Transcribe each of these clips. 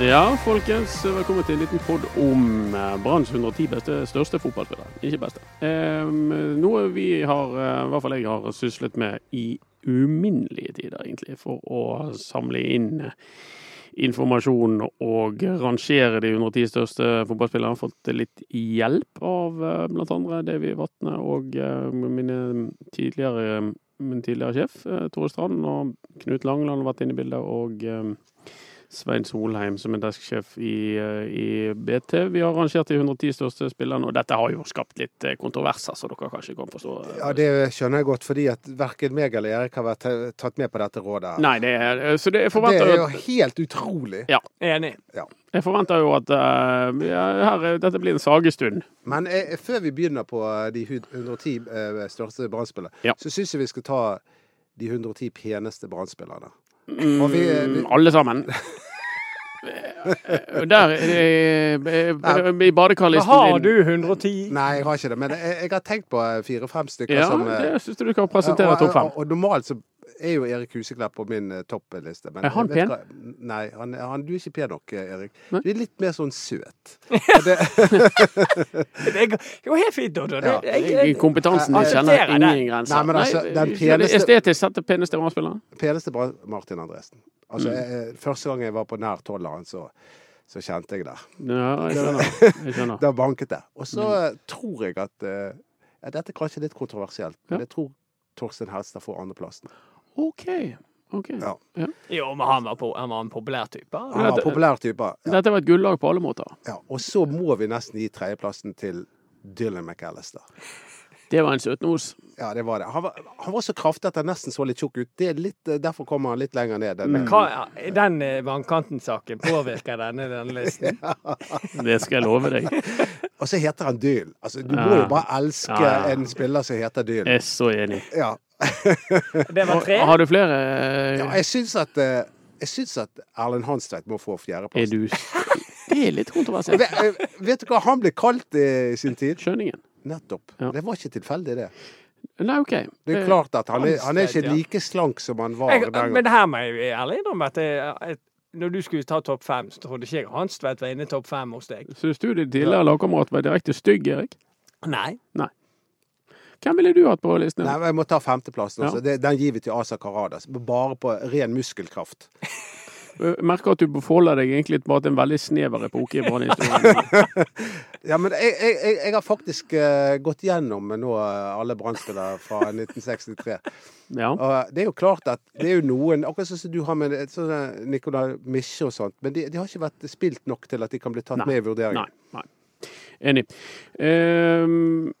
Ja, folkens. Velkommen til en liten pod om eh, Branns 110 beste, største fotballspillere. Ikke beste. Eh, noe vi har, eh, i hvert fall jeg har syslet med i uminnelige tider, egentlig, for å samle inn eh, informasjon og rangere de 110 største fotballspillerne. Har fått litt hjelp av andre Davy Vatne og mine tidligere, min tidligere sjef Tore Strand. Og Knut Langeland har vært inne i bildet. og Svein Solheim, som er desksjef i, eh, i, BT. Vi har rangert de 110 største spillerne, og dette har jo skapt litt eh, kontroverser, så dere kanskje kan forstå. Ja, det skjønner jeg godt, fordi at verken meg eller Erik har vært tatt med på dette rådet. Nei, det er, eh, så det, er forventa Det er jo helt utrolig. Ja. Enig. Ja. Jeg forventer jo at uh, ja, her, dette blir en sagestund. Men eh, før vi begynner på de 110 eh, største brann ja. så syns jeg vi skal ta de 110 peneste brannspillerne. Mm, vi, vi... Alle sammen. Der i badekarlisten din Har du 110? Nei, jeg har ikke det. Men jeg, jeg har tenkt på fire-fem stykker ja, som Ja, det syns du du kan presentere topp fem. Og, og, normalt så er jo Erik Huseklepp på min uh, toppliste. er han pen? Hva, nei, han, han, du er ikke pen nok, Erik. Du er litt mer sånn søt. det, det går helt fint, Doddo. Ja. Kompetansen din kjenner ingen grenser. Nei, men altså, den peneste Estetisk sett den peneste brannspilleren? Peneste Martin Andresen. Altså, mm. jeg, første gang jeg var på nær tolleren, så, så kjente jeg det. Ja, jeg skjønner. Jeg skjønner. da banket det. Og så mm. tror jeg at ja, Dette er kanskje litt kontroversielt, men jeg tror Torstein Helstad får andreplassen. OK. Okay. Ja. Ja. Jo, men han var, på, han var, en populær type. Han var en populær type. Ja. Dette var et gullag på alle måter. Ja, Og så må vi nesten gi tredjeplassen til Dylan McAllister. Det var en søtnos. Ja, det var det. Han var, han var så kraftig at han nesten så litt tjukk ut. Litt, derfor kommer han litt lenger ned. Men hva, den eh, vannkanten-saken, påvirker denne denne listen? ja. Det skal jeg love deg. Og så heter han Dyl. Altså, du må jo bare elske ja. en spiller som heter Dyl. Jeg er så enig. Ja. Det var tre? Har du flere? Ja, jeg syns at eh, jeg syns at Erlend Hanstveit må få fjerdeplass. Er du Det er litt kontroversielt. Vet, eh, vet du hva han ble kalt i sin tid? Skjønningen. Nettopp. Ja. Det var ikke tilfeldig, det. Nei, OK. Det er klart at han er, han er ikke like slank som han var jeg, den gangen. Men det her må jeg ærlig innrømme at jeg, når du skulle ta topp fem, så trodde ikke jeg Hanstvedt var inne i topp fem hos deg. Syns du din tidligere lagkamerat var direkte stygg, Erik? Nei. Nei. Hvem ville du hatt på listen? Nei, Jeg må ta femteplassen. Ja. Den gir vi til Asa Karadas. Bare på ren muskelkraft. Jeg merker at du forholder deg egentlig bare til en veldig snever epoke i Brann-historien. ja, men jeg, jeg, jeg, har faktisk uh, gått gjennom nå uh, alle Brann-spillere fra 1963. Ja. Og det er jo klart at det er jo noen Akkurat sånn som du har med sånn Nicolai Mische og sånt, men de, de, har ikke vært spilt nok til at de kan bli tatt nei, med i vurderingen. Nei. Enig. Uh,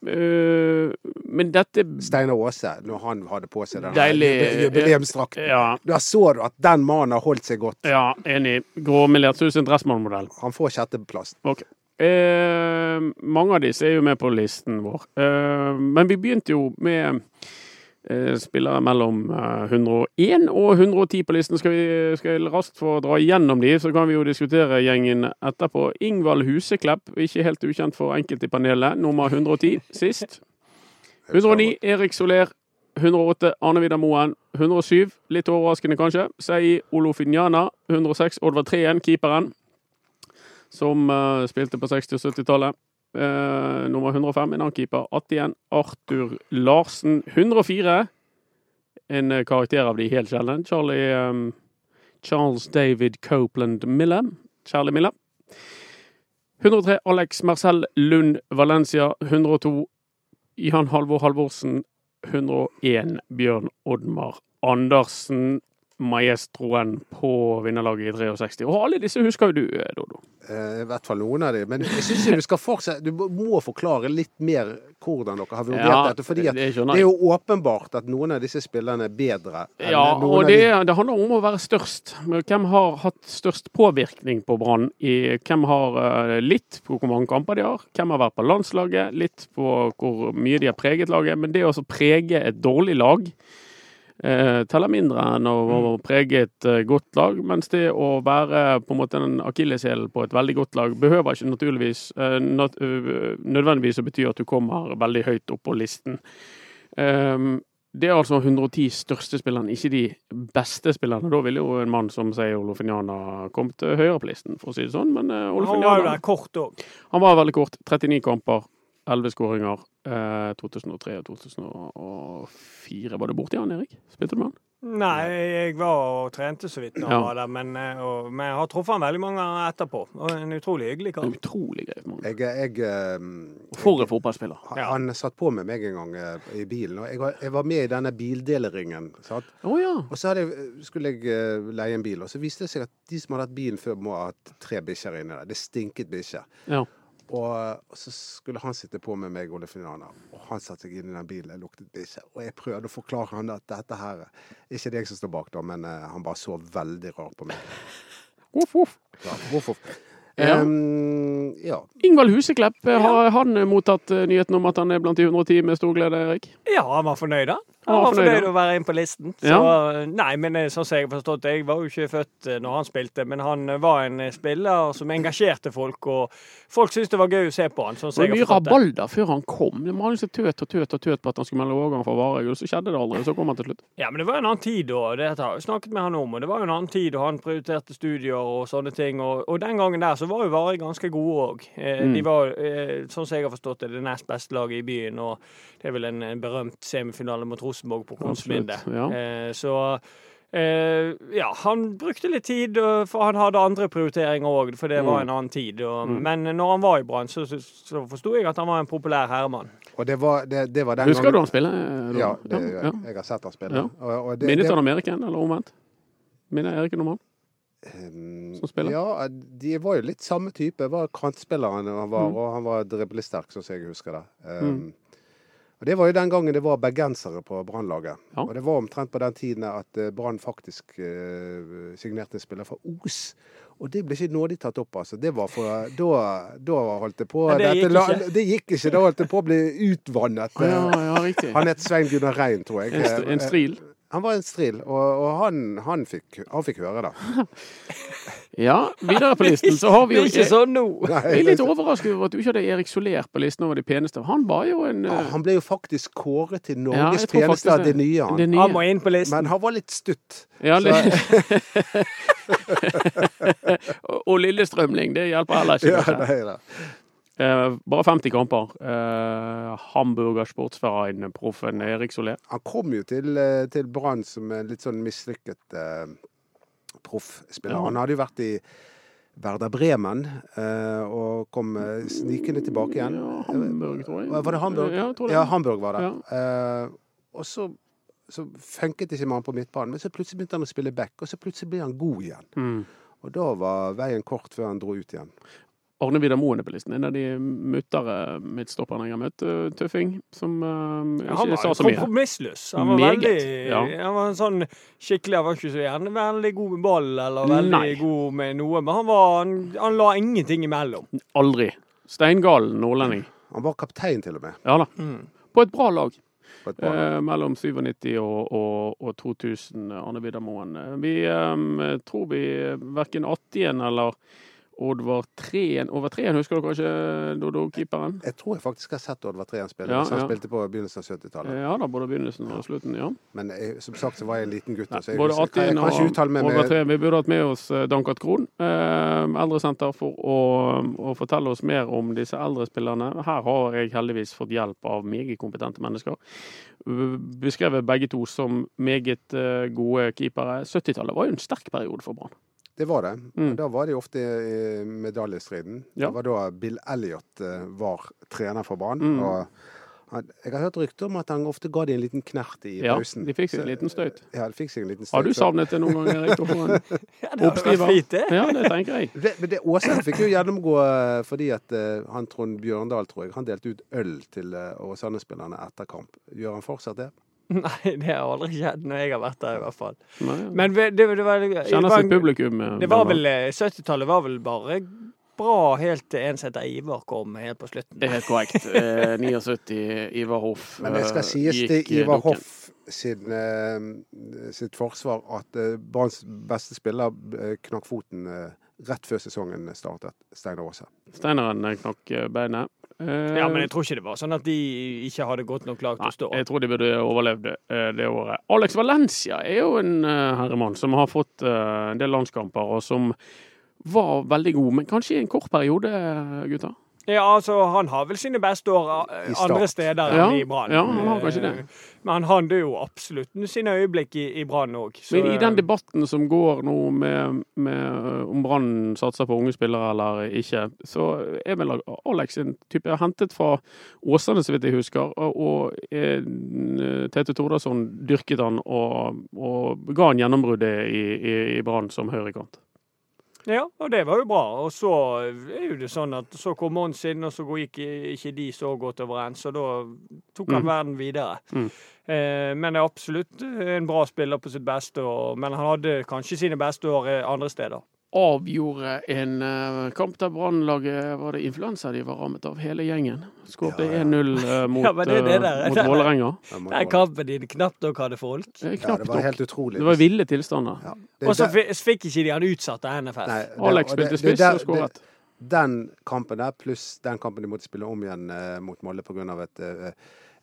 uh, men dette Steinar Aase, når han hadde på seg den Deilig, jubileumsdrakten. Ja. Da så du at den mannen har holdt seg godt. Ja, enig. Gråmelert Susan Dressmann-modell. Han får sjetteplass. Okay. Uh, mange av disse er jo med på listen vår. men vi begynte jo med Eh, spillere mellom 101 eh, og 110 på listen. Skal vi skal raskt få dra igjennom de, så kan vi jo diskutere gjengen etterpå. Ingvald Huseklepp, ikke helt ukjent for enkelte i panelet, nummer 110 sist. 109 Erik Soler. 108 Arne Vidar Moen. 107, litt overraskende kanskje, Sei Olofinjana. 106 Oddvar Treen, keeperen, som uh, spilte på 60- og 70-tallet. Uh, nummer 105, en annen keeper. 81, Arthur Larsen. 104, en uh, karakter av de helt sjeldne. Charlie um, Charles David Copeland Miller. Charlie Miller. 103, Alex Marcel Lund Valencia. 102, Jan Halvor Halvorsen. 101, Bjørn Oddmar Andersen. Maestroen på vinnerlaget i 63. Og alle disse husker jo du, eh, Dodo. Eh, I hvert fall noen av de. Men jeg syns du skal fortsette Du må forklare litt mer hvordan dere har vurdert dette. fordi det det er jo åpenbart at noen av disse spillerne er bedre enn Ja, og det, de det handler om å være størst. Hvem har hatt størst påvirkning på Brann? Hvem har eh, litt på hvor mange kamper de har? Hvem har vært på landslaget? Litt på hvor mye de har preget laget. Men det å prege et dårlig lag eh, teller mindre enn å, å prege et eh, godt lag. Mens det å være på en måte en akilleshæl på et veldig godt lag behøver ikke naturligvis eh, nat nødvendigvis å bety at du kommer veldig høyt opp på listen. Um, det er altså 110 største spillerne, ikke de beste spillerne. Da ville jo en mann som sier Olofiniana kommet høyere på listen, for å si det sånn. Men uh, Han var jo Olofiniana der kort òg. han var veldig kort. 39 kamper, 11 skåringer. Eh, 2003 og 2004. Var du borti han, Erik? Spilte du med han? Nei, jeg var og trente så vidt da han Ja. var der, men, eh, og, men jeg har truffet han veldig mange ganger etterpå. Og en utrolig hyggelig kar. Utrolig grei mann. Jeg, jeg, eh, For en fotballspiller. han- Ja. Han satt på med meg en gang eh, i bilen. og Jeg var, jeg var med i denne bildeleringen. Sant? Å ja. Og så hadde jeg, skulle jeg eh, leie en bil, og så viste det seg at de som hadde hatt bilen før, må ha hatt tre bikkjer inni der. Det stinket bikkjer. ja. Og, så skulle han sitte på med meg, Ole Finana, og han satte seg inn i den bilen. Jeg luktet bikkje. Og jeg prøvde å forklare han at dette her er ikke det jeg som står bak, da, men uh, han bare så veldig rart på meg. Voff, voff. Ja, hvorfor? Ja. Um, ja. Ingvald Huseklepp, eh, har han mottatt eh, nyheten om at han er blant de 110 med stor glede, Erik? Ja, han var fornøyd, da. Han var fornøyd, å være inne på listen. Så, Ja. Nei, men eh, sånn som jeg har forstått det, jeg var jo ikke født eh, når han spilte, men han eh, var en spiller som engasjerte folk, og folk syntes det var gøy å se på han. Sånn Det var mye rabalder før han kom. Det var liksom tøt og tøt og tøt på at han skulle melde overgang fra og så skjedde det aldri. Så kom han til slutt. Ja, men det var en annen tid da, det har jeg snakket med han om. Og det var jo en annen tid, og han prioriterte studier og sånne ting. Og, og den gangen der så var jo Vareg ganske gode òg. Eh, Mm. De var, eh, sånn som jeg har forstått det, det nest beste laget i byen. Og det er vel en, en berømt semifinale mot Rosenborg på Konsulinde. Absolutt, ja. Eh, så eh, ja, han brukte litt tid, for han hadde andre prioriteringer òg, for det var Mm. en annen tid. Og, Mm. Men når han var i Brann, så, så, så forsto jeg at han var en populær herremann. Og det var, det, det var den Husker du gangen han spille? eh. Ja, det, ja. jeg har sett han spille. Ja. Minnet han om Eriken, eller omvendt? Minner Eriken om han? Um, som spiller? Ja, de var jo litt samme type. Var kantspilleren han var, Mm. og han var driblesterk, sånn som jeg husker det. Um, Mm. Og Det var jo den gangen det var bergensere på Brannlaget. Ja. Og det var omtrent på den tiden at eh, Brann faktisk eh, signerte en spiller fra Os. Og det ble ikke nådig tatt opp, altså. Det var for, da, da holdt det på Ja, det gikk dette, det gikk ikke. Da holdt det på å bli utvannet. Ja, ja, riktig. Han het Svein Gunnar Rein, tror jeg. En, en stril. Han var en stril, og, og han, han, fikk, han fikk høre det. Ja, videre på listen så har vi jo Ikke sånn nå! Jeg er litt overrasket over at du ikke hadde Erik Soler på listen over de peneste. Han var jo en Ja, han ble jo faktisk kåret til Norges ja, peneste av det nye. Han. det nye. Han må inn på listen. Men han var litt stutt. Ja, litt. og, og Lillestrømling, det hjelper heller ikke. Ja, nei, det det. Eh, bare 50 kamper. Eh, Hamburger Sportsverein, proffen Erik Solé. Han kom jo til, eh, til Brann som en litt sånn mislykket eh, proffspiller. Ja. Han hadde jo vært i Werder Bremen eh, og kom eh, snikende tilbake igjen. Ja, Hamburg, tror jeg. Var det Hamburg? Ja, det. Ja, Hamburg var det. Ja. Eh, og så, så funket ikke mannen på midtbanen, men så plutselig begynte han å spille back, og så plutselig ble han god igjen. Mm. Og da var veien kort før han dro ut igjen. Arne Vidar Moen er på listen. En av de muttere midtstopperne jeg har møtt. eh, Tøffing. Som uh, ikke sa så mye. kompromissløs. Han var Meget, veldig ja. Han var sånn skikkelig Han var ikke så gjerne veldig god med ball eller veldig Nei. god med noe, men han, var, han, han la ingenting imellom. Aldri. Steingal nordlending. Han var kaptein til og med. Ja da. Mm. På et bra lag. Et bra lag. Eh, mellom 97 og, og, og 2000, Arne Vidar Moen. Vi eh, tror vi verken 81 eller Oddvar Treen Over Treen, husker du kanskje Dodo-keeperen? Jeg tror jeg faktisk har sett Oddvar Treen spille. Ja, han ja. spilte på begynnelsen av 70-tallet. Ja da, både begynnelsen og slutten. ja. Men jeg, som sagt så var jeg en liten gutt. Så jeg, både Atin jeg, 81 kan ikke og Oddvar Treen. Vi burde hatt med oss eh, Dankat Krohn, eh, eldresenter, for å, å fortelle oss mer om disse eldre spillerne. Her har jeg heldigvis fått hjelp av meget kompetente mennesker. Eh, Beskrevet begge to som meget eh, gode keepere. 70-tallet var jo en sterk periode for Brann. Det var det. Mm. Da var de ofte i medaljestriden. Ja. Det var da Bill Elliot eh, var trener for Brann. Mm. Jeg har hørt rykter om at han ofte ga de en liten knert i Ja, pausen. de fikk seg en liten støyt. Ja, de fikk seg en liten støyt. Har du savnet det noen gang, Erik? Ja, det oppskriver? fint, det. Ja, det tenker jeg. Det, men det, Åsane fikk jo gjennomgå eh, fordi at eh, han Trond Bjørndal, tror jeg, han delte ut øl til Åsane-spillerne etter kamp. Gjør han fortsatt det? Nei, det har aldri skjedd når jeg har vært der, i hvert fall. Nei, ja. Men det, det, det var, Kjenner sitt publikum. eh, Det var vel eh, 70-tallet var vel bare bra helt til en som heter Ivar kom helt på slutten. Det er helt korrekt. Eh, 79, Ivar Hoff. Men det skal eh, sies til eh, Ivar. Hoff sin, eh, sitt forsvar at eh, Branns beste spiller eh, knakk foten eh, rett før sesongen startet, Steinar Aase. Steineren eh, knakk eh, beinet. Eh, Ja, men jeg tror ikke det var sånn at de ikke hadde godt nok lag til å stå. jeg tror de burde overlevd eh, det året. Alex Valencia er jo en eh, herremann som har fått eh, en del landskamper, og som var veldig god, men kanskje i en kort periode, eh, gutter? Ja, altså, han har vel sine beste år eh, andre steder Ja, enn i Brann. ja, han har kanskje det. Eh, Men han hadde jo absolutt sine øyeblikk i, i Brann òg. Men i den debatten som går nå med, med eh, om Brann satser på unge spillere eller ikke, så er vel Alex en type hentet fra Åsane, så vidt jeg husker. Og, og eh, Tete Tordasson dyrket han og, og ga han gjennombruddet i, i, i Brann som høyrekant. Ja, og det var jo bra. Og så er jo det sånn at så kom Mons inn, og så gikk ikke de så godt overens, og da tok han Mm. verden videre. Mm. Eh, men er absolutt en bra spiller på sitt beste, og, men han hadde kanskje sine beste år eh, andre steder. Avgjorde en uh, kamp der Brannlaget var det influensa de var rammet av, hele gjengen. Skåret Ja, ja. 1-0 uh, mot, Ja, det det eh, der. mot er- Vålerenga. Den kampen de knapt nok hadde folk. Eh, Ja, det var helt utrolig. Det var ville tilstander. Ja, Og så fikk ikke de han utsatt av NFF. Nei, det- Alex spilte det- spiss det- og skåret. Den kampen der, pluss den kampen de måtte spille om igjen uh, mot Molde pga. Et, eh,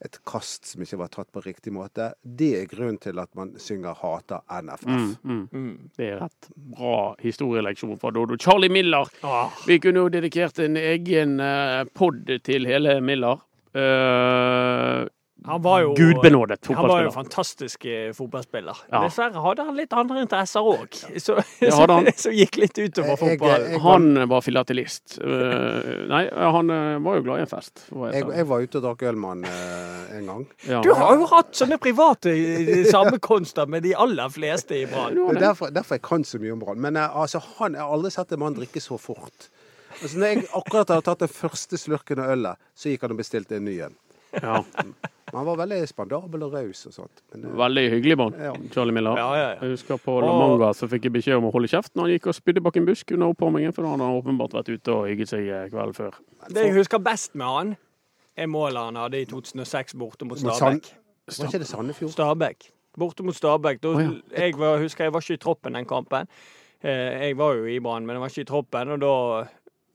et kast som ikke var tatt på riktig måte, det er grunnen til at man synger 'hater NFF'. Mm, mm. Mm. Det er rett bra historieleksjon fra Dodo. Charlie Miller. Ah, Vi kunne jo dedikert en egen uh, pod til hele Miller. Eh, han var jo Gudbenådet Han var jo fantastisk eh, fotballspiller. Ja. Dessverre hadde han litt andre interesser òg, som gikk litt utover jeg- Han var filatelist. Uh, nei, han eh, var jo glad i en fest. Jeg, jeg var ute og drakk øl med han uh, en gang. Ja. Du har jo hatt sånne private eh, sammenkomster med de aller fleste i Brann. Er derfor, derfor jeg kan så mye om Brann. Men uh, altså, han, jeg har aldri sett en mann drikke så fort. Altså, når jeg akkurat hadde tatt den første slurken av ølet, så gikk han og bestilte en ny en. Ja. Men han var veldig spandabel og raus og sånt. Men, eh, Veldig hyggelig mann, Ja. Charlie Miller. Ja, ja, ja. Jeg husker på La Manga så fikk jeg beskjed om å holde kjeft når han gikk og spydde bak en busk under oppvarmingen, for da hadde han åpenbart vært ute og hygget seg eh, kvelden før. Det jeg husker best med han, er målet han hadde i 2006 borte mot Mot Stabæk. var ikke det Sandefjord? Stabæk. Borte mot Stabæk. Da, jeg var, husker jeg var ikke i troppen den kampen. Eh, jeg var jo i Brann, men jeg var ikke i troppen. Og da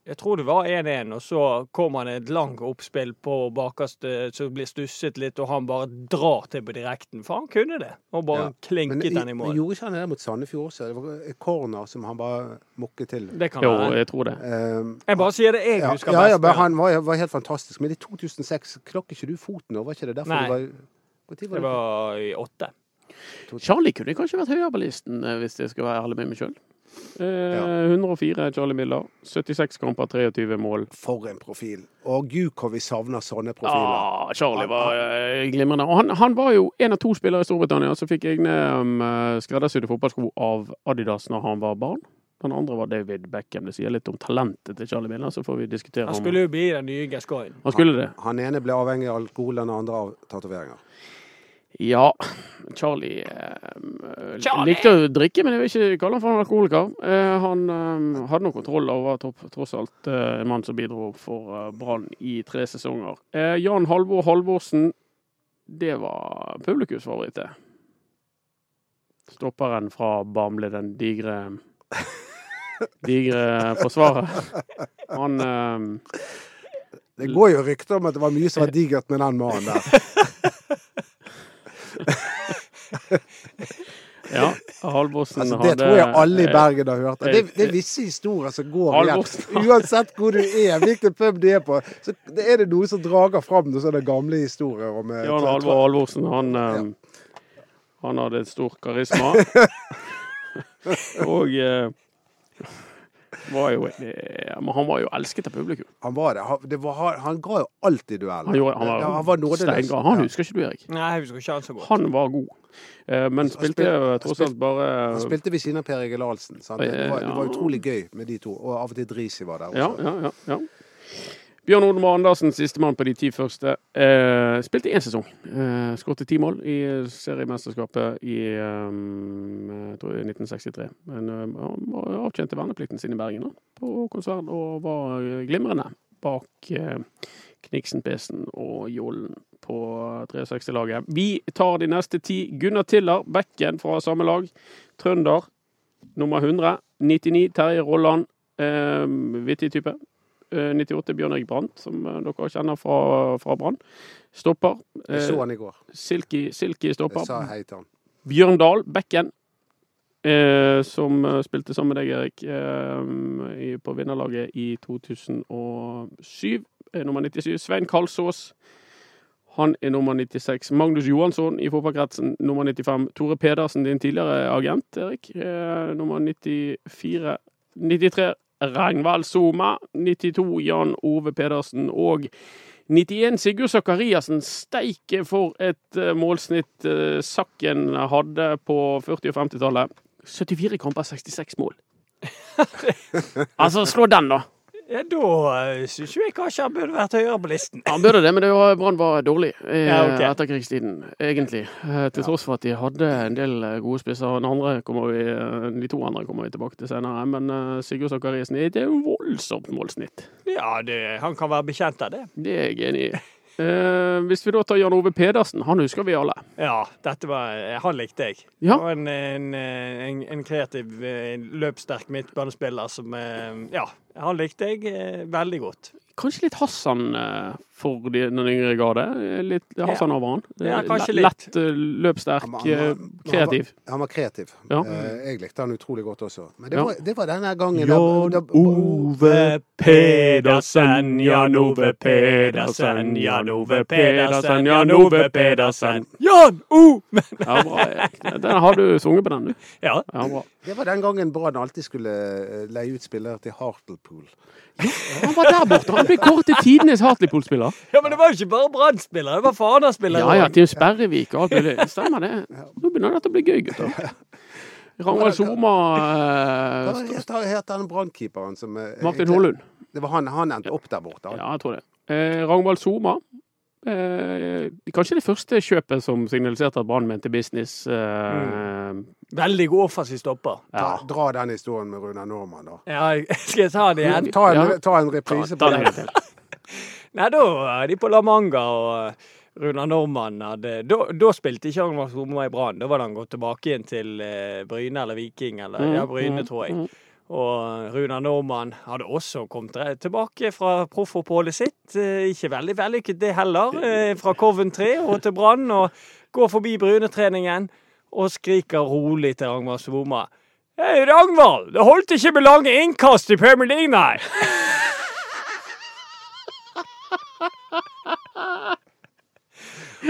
Jeg tror det var 1-1, og så kom han et langt oppspill på bakerste som blir stusset litt, og han bare drar til på direkten. For han kunne det. Og bare Ja. Men, klinket den i mål. men gjorde ikke han det mot Sandefjord også? Det var et corner som han bare mukket til. Det kan Jo, være. jeg tror det. Um, Jeg bare sier det jeg ja, husker ja, ja, men han. var, var helt fantastisk. Men i 2006 knakk ikke du foten, over, var ikke det derfor Nei. var var Det det? var i åtte. Charlie kunne kanskje vært høyere på listen, eh, hvis jeg skal være ærlig med meg sjøl. Eh, 104 Charlie Miller. 76 kamper, 23 mål. For en profil. Og gud hvor vi savner sånne profiler. Ah, Charlie var eh, glimrende. Og han, han var jo en av to spillere i Storbritannia som fikk egne um, skreddersydde fotballsko av Adidas når han var barn. Den andre var David Beckham. Det sier litt om talentet til Charlie Miller. Så får vi diskutere Han om skulle jo bli den nye Gascoigne. Han skulle det. Han ene ble avhengig av alkohol, den andre av tatoveringer. Ja, Charlie, eh, Charlie! likte å drikke, men jeg vil ikke kalle han for en alkoholiker. Eh, han eh, hadde nok kontroll og var topp, tross alt eh, en mann som bidro for eh, Brann i tre sesonger. Eh, Jan Halvor Halvorsen, det var publikumsfavoritt, det. Stopperen fra Bamble, den digre digre forsvaret. Han eh, Det går jo rykter om at det var mye som var digert med den mannen der. Ja, Halvorsen Altså, det hadde tror jeg alle i eh, Bergen har hørt. Det, det er visse historier som går igjen. Uansett hvor du er, hvilken pub du er på, så er det noe som drager fram noen sånne gamle historier om eh, Jan Halvor Halvorsen, han, ja. han hadde et stort karisma. og eh, Var jo, eh, men han var jo elsket av publikum. Han var det. Han, det var, han, han ga jo alltid duell. Han, gjorde, han var, han var nådeløs. Han husker ikke du, Erik? Nei, jeg husker ikke han så godt. Han var god. Eh, Men spilte spil- tross alt bare Han spilte ved siden av Per Egil Ahlsen. Det, var, det var utrolig gøy med de to. Og av og til Drisi var der Ja, også. ja, ja. ja. Bjørn Odemar Andersen, sistemann på de ti første. Eh, spilte én sesong. Eh, Skåret ti mål i seriemesterskapet i um, er 1963. Men eh, han avtjente verneplikten sin i Bergen da, på konsern, og var eh, glimrende bak eh, Kniksen, Pesen og Jollen på 63-laget. Vi tar de neste ti. Gunnar Tiller, bekken fra samme lag. Trønder, nummer 100. 99, Terje Rolland. Eh, vittig type. Eh, 98 Bjørn Erik Brandt, som eh, dere kjenner fra, fra Brann. Stopper. Jeg så Eh, han i går. Silky, Silky Jeg sa hei til han. Bjørn Dahl, bekken. Eh, som eh, spilte sammen med deg, Erik, eh, på vinnerlaget i 2007. Er nummer 97. Svein Kalsås. Han er nummer 96. Magnus Johansson i fotballkretsen, nummer 95. Tore Pedersen, din tidligere agent, Erik, eh, nummer 94. 93. Ragnvald Soma. 92. Jan Ove Pedersen. Og 91 Sigurd Sakariassen. Steike for et eh, målsnitt eh, Sakken hadde på 40- og 50-tallet. 74 kamper, 66 mål. altså, slå den, da. Ja, da uh, syns jeg kanskje han burde vært høyere på listen. Han burde det, men det var, Brann var dårlig i Ja, okay. etterkrigstiden, egentlig. Eh, til tross for at de hadde en del eh, gode spisser. Eh, de to andre kommer vi tilbake til senere. Men eh, Sigurd Sakariassen er et voldsomt målsnitt. Ja, det, han kan være bekjent av det. Det er jeg enig i. Eh, hvis vi da tar Jan Ove Pedersen, han husker vi alle. Ja, dette var Han likte jeg. Ja. Og en, en, en, en kreativ, eh, løpssterk midtbanespiller som eh, Ja, han likte jeg eh, veldig godt. Kanskje litt Hassan eh, for de, den yngre garde. Litt Hassan over han. Ja, Eh, kanskje litt. Lett, eh, løpssterk, Han var- han eh, var- kreativ. Han var kreativ. Ja. Jeg likte han utrolig godt også. Men det, Ja. var, det var denne gangen Jan da- da- Ove Pedersen, Jan Ove Pedersen, Jan Ove Pedersen, Jan Ove Pedersen. Jan Ove! Ja, bra, Den har du sunget på den, du. Ja. Ja, bra. Det var den gangen Brann alltid skulle leie ut spillere til Hartlepool. Han var der borte. Han ble kåret til tidenes Hartlepool-spiller. ja, men det var jo ikke bare Brann-spiller, det var Fana-spiller. Ja ja, til Tim Sperrevik og alt mulig. Stemmer det. Nå begynner dette å bli gøy, gutter. Ragnvald Soma Hva eh, het han- brannkeeperen som Martin Holund. Hollund. Det var han, han endte opp der borte. Ja, jeg tror det. Eh, Ragnvald Soma. Eh, kanskje det første kjøpet som signaliserte at Brann mente business. Eh, Veldig god offensiv stopper. Ta, ja. dra den historien med Runar Normann, da. Ja, skal jeg ta det igjen? Ta en, Ja. ta en reprise Ta på den. Nei, da er de på La Manga, og eh, Runar Normann hadde Da, da spilte ikke Ragnvald Soma i Brann. Da var han gått tilbake igjen til eh, Bryne eller Viking, eller ja, Bryne, Mm, tror jeg. mm. Og Runa Normann hadde også kommet tilbake fra proffoppholdet sitt. Eh, Ikke veldig vellykket det heller. eh, Fra Coventry og til Brann. Og går forbi Bryne-treningen og skriker rolig til Ragnvald Svoma. Hei, Ragnvald! Det holdt ikke med lange innkast i Premier League, nei!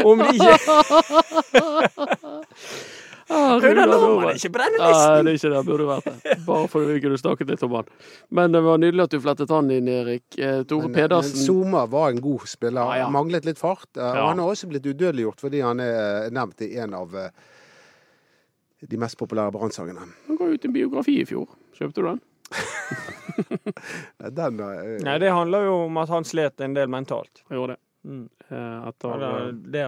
Om de ikke Ah, Runar Normann er ikke på denne Nei, det er ikke det. Burde vært det. Bare for vi kunne snakket litt om han. Men det var nydelig at du flettet han inn, Erik. Eh, Tore Men, men Pedersen. Zuma var en god spiller. Ja, ja. Manglet litt fart. eh, Ja. Og han har også blitt udødeliggjort fordi han er nevnt i en av eh, de mest populære Brann-sangene. Han ga ut en biografi i fjor. Kjøpte du den? Den eh, Nei, det handler jo om at han slet en del mentalt. Han gjorde det. Mm. Eh, Etter Ja, det, det,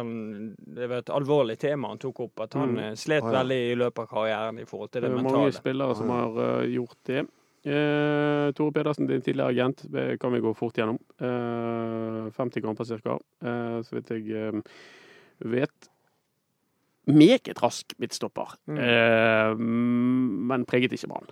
det var et alvorlig tema han tok opp, at han Mm. eh, slet ah, ja. veldig i løpet av karrieren i forhold til Det det er mange spillere som Ja. har uh, gjort det. Uh, Tore Pedersen, din tidligere agent, det kan vi gå fort gjennom. Uh, 50 kamper ca., eh, så vidt jeg eh, vet. Meget rask midtstopper, Mm. eh, men preget ikke Brann.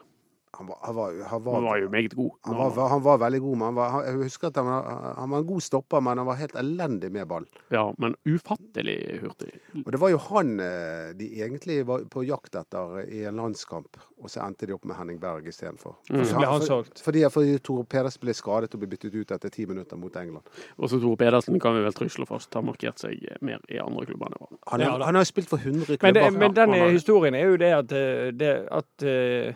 Han, var, han, var, han, Han var, var jo meget god. han, var, han var veldig god, men han var, jeg husker at han var, han var en god stopper, men han var helt elendig med ball. Ja, men ufattelig hurtig. Og det var jo han eh, de egentlig var på jakt etter i en landskamp, og så endte de opp med Henning Berg istedenfor. Mm. Så ble han solgt. Fordi, fordi Tore Pedersen ble skadet og ble byttet ut etter ti minutter mot England. Og så Tore Pedersen kan vi vel trygt slå fast har markert seg mer i andre klubber enn. Han, har- han har jo spilt for 100 Men, det, klubber. men den han har det. historien er jo det at, eh, det, at eh,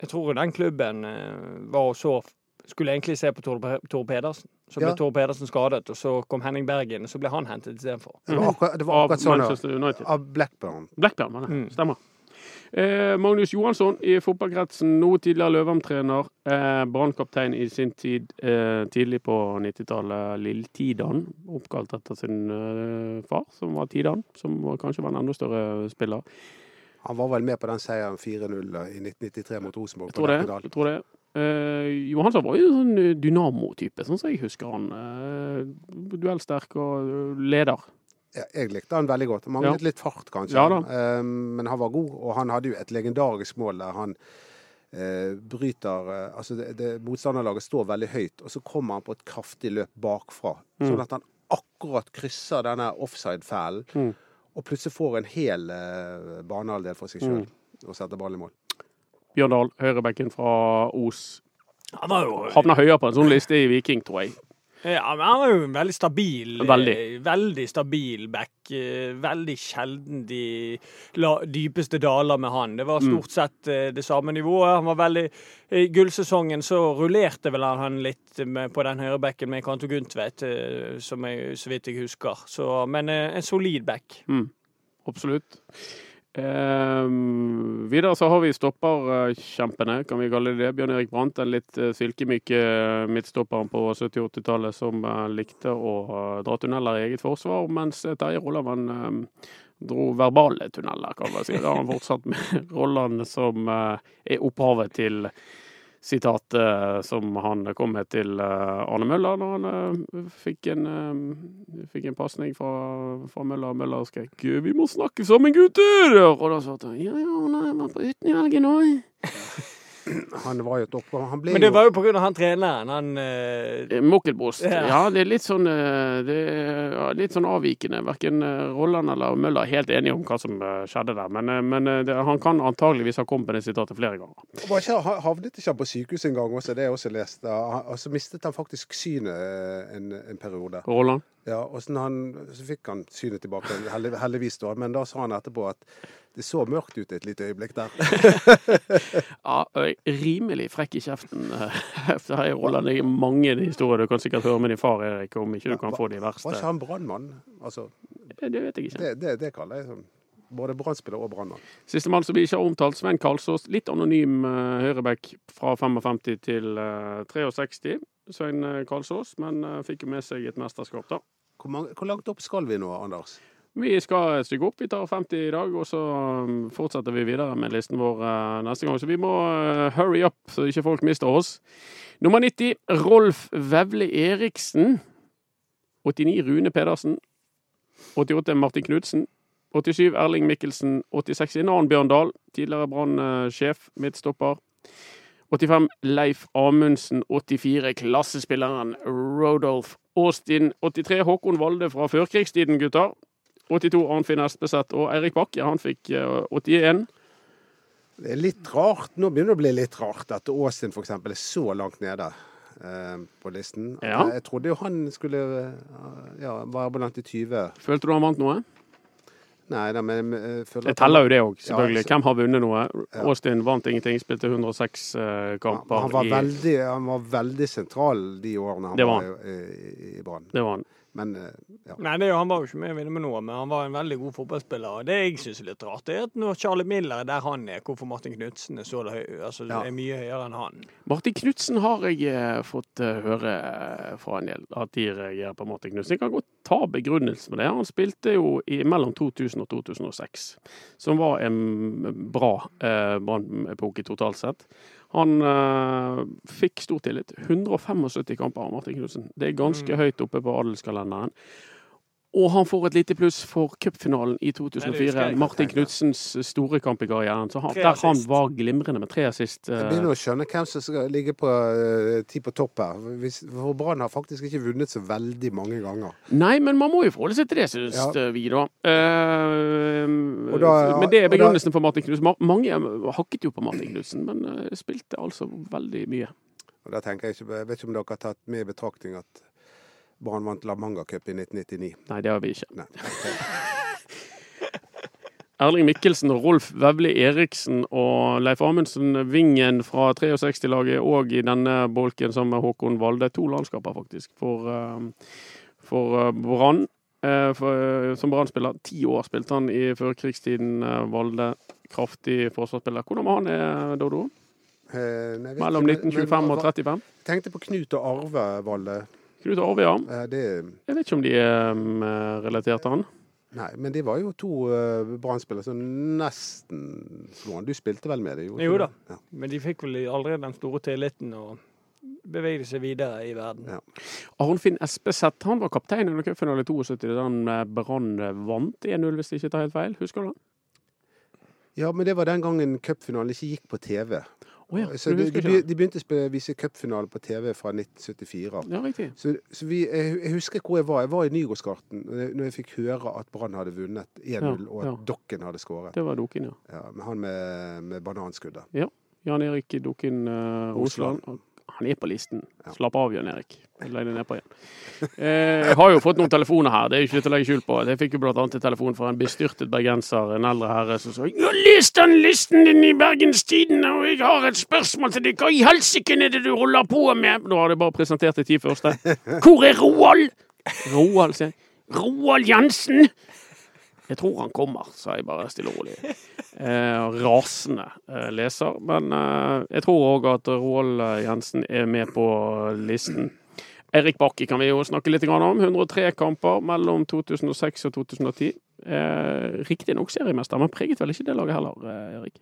Jeg tror den klubben eh, var og så Skulle egentlig se på Tor, Pedersen. Så ble Ja. Tor Pedersen skadet, og så kom Henning Bergen, og så ble han hentet istedenfor. Det var akkurat, det var Av akkurat sånn. Manchester United. av Blackburn. Blackburn, ja. Mm. Stemmer. Eh, Magnus Johansson i fotballkretsen, noe tidligere Løvam-trener. Eh, Brannkaptein i sin tid eh, tidlig på 90-tallet. Lill Tidan, oppkalt etter sin eh, far, som var Tidan. Som var, kanskje var en enda større spiller. Han var vel med på den seieren 4-0 i 1993 mot Rosenborg på tror det. Lerkendal. Jeg tror det. Eh, Johansson var jo en sånn eh, dynamo-type, sånn som jeg husker han. Eh, duellsterk og eh, leder. Ja, jeg likte han veldig godt. Manglet litt fart, kanskje. Ja. Eh, men han var god, og han hadde jo et legendarisk mål der han eh, bryter eh, Altså, det, det, motstanderlaget står veldig høyt, og så kommer han på et kraftig løp bakfra. Mm. Sånn at han akkurat krysser denne offside-fælen, Mm. Og plutselig får en hel eh, banehalvdel for seg sjøl. Mm. Og setter ballen i mål. Bjørn Dahl, høyrebekken fra Os. Han var jo Havna høyere på en sånn liste i Viking, tror jeg. Ja, men han var jo en veldig stabil Veldig. eh, veldig stabil back. eh, Veldig sjelden de dypeste daler med han. Det var Mm. stort sett eh, det samme nivået. Han var veldig I gullsesongen så rullerte vel han litt med, på den høyrebacken med Kanto Gundtvedt, som jeg, så vidt jeg husker. Så, men en solid back. Mm, absolutt. Ehm, videre så har vi stopperkjempene, kan vi kalle det det. Bjørn Erik Brandt, den litt uh, silkemyke eh, midtstopperen på 70-80-tallet som eh, likte å eh, dra tunneler i eget forsvar, mens uh, Terje Rolland eh, dro verbale tunneler, kan man si. Da har han fortsatt med Rolland som eh, er opphavet til sitatet som han kom med til eh, Arne Møller når han eh, fikk en, fikk en pasning fra, fra Møller. Møller skrek 'Vi må snakke sammen, gutter!' Og da svarte han 'Ja, ja, nei, jeg var på uten i helgen òg'. Han var jo et oppgave. Han ble Men det jo var jo av han treneren. Han eh, Mokkelbost. Ja. Ja, det er litt sånn, eh, det er litt sånn avvikende. Verken eh, Rolland eller Møller er helt enige om hva som eh, skjedde der. Men, eh, men eh, det, han kan antageligvis ha kommet med det sitatet flere ganger. Var ikke, havnet ikke han på sykehus en gang også? Det jeg også lest. Da. Og så mistet han faktisk synet eh, en, en periode. Rolland? Ja, og så, han, så fikk han synet tilbake, heldigvis da. Men da sa han etterpå at det så mørkt ut et lite øyeblikk der. Ja, rimelig frekk i kjeften. eh, Efter her i Rolland. Det er mange historier du kan sikkert høre med din far, Erik, om ikke du kan få de verste. Var ikke han brannmann? Altså, Det vet jeg ikke. det, det, det kaller jeg sånn. Både brannspiller og brannmann. Sistemann som vi ikke har omtalt, Sven Karlsås. Litt anonym uh, høyreback fra 55 til eh, 63. Svein eh, Karlsås, men eh, fikk jo med seg et mesterskap, da. Hvor, mange, hvor langt opp skal vi nå, Anders? Vi skal et stykke opp. Vi tar 50 i dag, og så um, fortsetter vi videre med listen vår eh, neste gang. Så vi må eh, hurry up, så ikke folk mister oss. Nummer 90, Rolf Vevle Eriksen. 89, Rune Pedersen. 88, Martin Knutsen. 87, Erling Mikkelsen. 86, en annen Bjørn Dahl, tidligere Brann-sjef, midtstopper. 85, Leif Amundsen. 84, klassespilleren Rodolf Austin. 83, Håkon Valde fra førkrigstiden, gutter. 82 Arnfinn Espeseth og Eirik Bakke. Han fikk eh, 81. Det er litt rart. Nå begynner det å bli litt rart at Austin f.eks. er så langt nede eh, på listen. Ja. Jeg trodde jo han skulle eh, ja, være blant de 20. Følte du han vant noe? Nei, da, men jeg føler Det teller jo det òg, selvfølgelig. Ja, så- Hvem har vunnet noe? Ja. Austin vant ingenting, spilte 106 eh, han, kamper. han, var i, veldig, han var veldig sentral de årene han Det var, var i, i, i Brann. Det var han. Men eh, ja. Nei, det, er jo- han var jo ikke med å vinne med noe, men han var en veldig god fotballspiller. Og det jeg syns er litt rart, det er at når Charlie Miller er der han er, hvorfor Martin Knutsen er så høy, altså, Ja. er mye høyere enn han. Martin Knutsen har jeg eh, fått eh, høre fra en del at de reagerer på Martin Knutsen. Jeg kan godt ta begrunnelsen med det. Han spilte jo i mellom 2000 og 2006, som var en bra eh, brannepoke totalt sett. Han eh, fikk stor tillit. 175 kamper av Martin Knutsen. Det er ganske Mm. høyt oppe på adelskalenderen. Og han får et lite pluss for cupfinalen i Nei, det husker 2004. jeg. Martin Knutsens store kamp i karrieren. Så han, der han var glimrende med tre assist. Jeg eh, begynner å skjønne hvem som skal ligge på eh, ti på topp her. For Brann har faktisk ikke vunnet så veldig mange ganger. Nei, men man må jo forholde seg til det, syns Ja. vi, da. Uh, da ja, men det er begrunnelsen da- for Martin Knutsen. Ma- Mange hakket jo på Martin Knutsen, men eh, spilte altså veldig mye. Og da tenker Jeg ikke, jeg vet ikke om dere har tatt med i betraktning at Brann vant La Manga Cup i 1999. Nei, det har vi ikke. Erling Mikkelsen og Rolf Vevli Eriksen og Leif Amundsen Vingen fra 63-laget og i denne bolken sammen med Håkon Valde. To landskaper, faktisk, for, eh, for eh, Brann. Eh, Som Brann-spiller. Ti år spilte han i førkrigstiden. Valde, kraftig forsvarsspiller. Hvordan var han, Dodo? Eh, nei, Mellom ikke, men- 1925 og men- 35? Tenkte på Knut og Arve Valle. Knut Arve, ja. Eh, det, Jeg vet ikke om de er mm, relatert til han. nei, men de var jo to uh, Brann-spillere som nesten slo han. Du spilte vel med det? gjorde Jo da. Ja. Men de fikk vel aldri den store tilliten og bevegde seg videre i verden. Ja. Arnfinn Espeseth han var kaptein under cupfinalen i 72 da han eh, Brann vant 1-0, hvis jeg ikke tar helt feil. Husker du det? ja, men det var den gangen cupfinalen ikke gikk på TV. Å ja, Så de, de, de begynte å vise cupfinale på TV fra 1974. Ja, riktig. Så, så vi, jeg, husker hvor jeg var. Jeg var i Nygårdsgarten når jeg- fikk høre at Brann hadde vunnet 1-0, Ja, og at ja. Dokken hadde skåret. Det var Dokken, ja. Ja, med han med, med bananskuddet. Jan Erik Dokken uh, Osland. Osland. Han er på listen. Slapp av, Jan Erik. Legg deg nedpå igjen. Eh, jeg har jo fått noen telefoner her, det er jo ikke til å legge skjul på. Jeg fikk jo blant annet en telefon fra en bestyrtet bergenser, en eldre herre, som sa 'Jeg har lest den listen din i Bergens Tidende, og jeg har et spørsmål til deg. Hva i helsike er det du holder på med?' Nå har jeg bare presentert de ti første. 'Hvor er Roald?' Roald, sier jeg. 'Roald Jensen'. Jeg tror han kommer, sa jeg bare stille og rolig. Eh, rasende eh, leser. Men eh, jeg tror òg at Roald Jensen er med på listen. Erik Bakke kan vi jo snakke litt om. 103 kamper mellom 2006 og 2010. Eh, Riktignok seriemester, men preget vel ikke det laget heller, eh, Erik?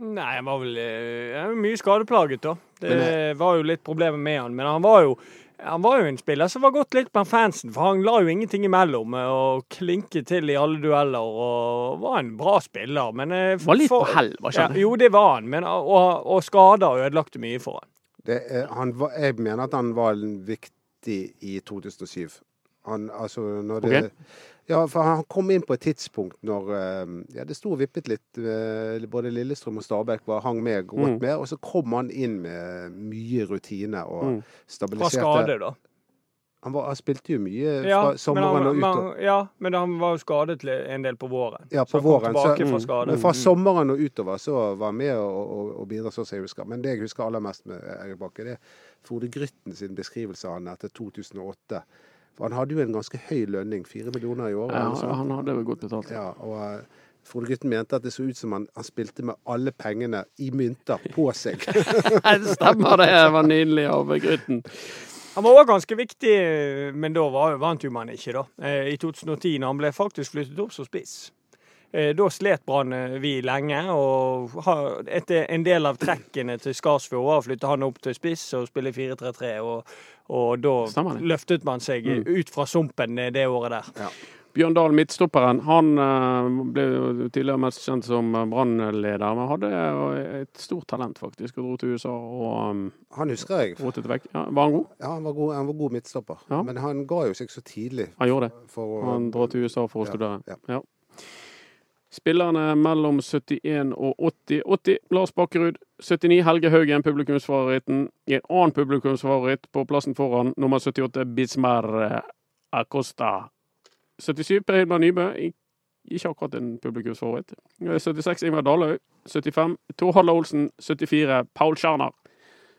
Nei, han var vel eh, var mye skadeplaget, da. Det var jo litt problemer med han. Men han var jo han var jo en spiller som var gått litt på fansen, for han la jo ingenting imellom eh, og klinket til i alle dueller og var en bra spiller. Men for, Var litt på hell, var ikke ja. Jo, det var han, men, og, og skader ødelagte mye for han. Det, er- han var, jeg mener at han var viktig i 2007. Han, altså, når det, Ok. Ja, for han kom inn på et tidspunkt når eh, ja, det sto og vippet litt. eh, Både Lillestrøm og Stabæk var, hang med godt Mm. med. Og så kom han inn med mye rutine og Mm. Fra skader, skade, da. Han, var, han spilte jo mye fra ja, sommeren han, og men, utover. ja, men han var jo skadet en del på våren. Ja, Så på han kom våren. tilbake Så, fra Mm. skade. men fra sommeren og utover så var han med og, og, og bidro sånn som jeg husker. Men det jeg husker aller mest med Erik Bakke, det er Frode Grytten sin beskrivelse av han etter 2008. For han hadde jo en ganske høy lønning, fire millioner i året. Ja, han hadde vel godt betalt. Ja, og eh, Frode Grytten mente at det så ut som han, han spilte med alle pengene i mynter på seg. Det stemmer, det var nydelig av Grytten. Han var òg ganske viktig, men da var, vant jo man ikke, da. Eh, I 2010, når han ble faktisk flyttet opp som spiss. Eh, Da slet Brann eh, vi lenge, og etter en del av trekkene til Skarsfjord var å flytte han opp til spiss og spille 4-3-3, og, og da Stemmer løftet man seg Mm. ut fra sumpen eh, det året der. Bjørn Dahl, midtstopperen, han ble tidligere mest kjent som brannleder, men hadde et stort talent, faktisk, og dro til USA og Han husker jeg. rotet vekk. Ja, var han god? Ja, han var god, han var god midtstopper. Ja. Men han ga jo seg så tidlig. Han gjorde det. For, for Han dro til USA for å Ja, studere. ja. Spillerne mellom 71 og 80. 80 Lars Bakkerud. 79 Helge Haugen, publikumsfavoritten. En annen publikumsfavoritt på plassen foran, nummer 78 Bismar eh, Acosta. 77 Per Hilmar Nybø. Ikke akkurat en publikumsfavoritt. 76 Ingvar Dalhaug. 75 Tor Hadla Olsen. 74 Paul Scherner.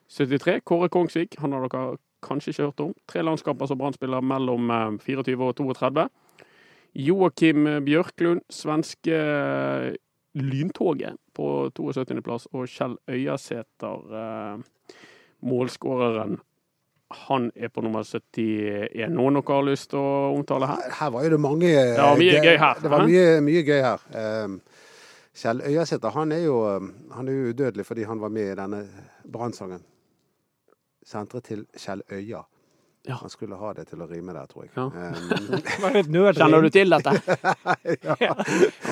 73 Kåre Kongsvik. Han har dere kanskje ikke hørt om. Tre landskamper som Brann-spiller mellom eh, 24 og 32. Joakim Bjørklund, svenske eh, Lyntoget på 72. plass, og Kjell Øyasæter, eh, målskåreren. Han er på nummer 71. Noen dere har lyst til å omtale her? Her var jo det mange Ja, mye gøy her, Det var mye, mye gøy her. Um, Kjell Øyasæter han er jo han er udødelig fordi han var med i denne brannsangen. Senteret til Kjell Øya. Ja. Han skulle ha det til å rime der, tror jeg. Ja. Um, var nødrim. Kjenner du til dette? ja.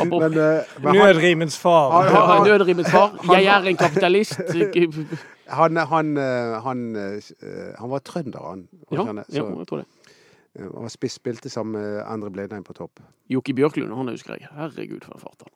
Men, uh, men Nødrimens far. Han- han- Nødrimets far. Jeg er en kapitalist. han, han, han, han var trønder, han. Ja, han Så, jeg tror det. han spilte sammen med Endre Blindheim på topp. Jokke Bjørklund, han husker jeg. Herregud, for en fart han.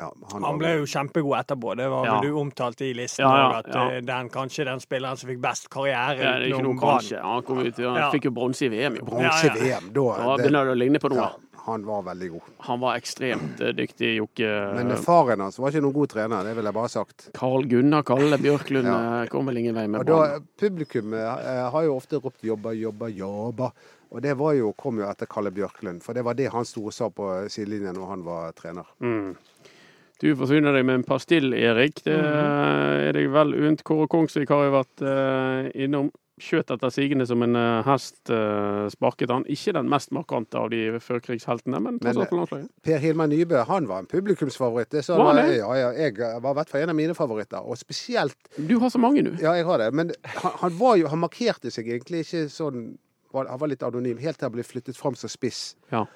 Ja, Han han, ble jo kjempegod etterpå. Det var Ja. vel du omtalt i listen. Ja, at ja. eh, den kanskje den spilleren som fikk best karriere Ja, det er ikke noe kanskje. Han, kom ut, han Ja. fikk jo bronse i VM. Bronse i ja. VM, da. Da begynner det å ligne på noe. Ja, Han var veldig god. Han var ekstremt eh, dyktig, Jokke. Men eh, faren hans var ikke noen god trener, det vil jeg bare ha sagt. Carl Gunnar Kalle Bjørklund Ja. kom vel ingen vei med Og da, publikum har jo ofte ropt 'jobba, jobba, jobba'. Og det var jo, kom jo etter Kalle Bjørklund, for det var det han sto og sa på sidelinjen når han var trener. Mm. Du forsyner deg med en pastill, Erik. Det Mhm. er deg vel unt. Kåre Kongsvik har jo vært eh, innom. Skjøt etter sigende som en eh, hest, eh, sparket han. Ikke den mest markante av de førkrigsheltene, men tross alt på landslaget. Per Hilmar Nybø han var en publikumsfavoritt. Det Var det? ja, ja, jeg var i hvert fall en av mine favoritter. Og spesielt Du har så mange, du. Ja, jeg har det. Men han, han, var jo, han markerte seg egentlig ikke sånn Han var litt anonym helt til han ble flyttet fram som spiss Ja.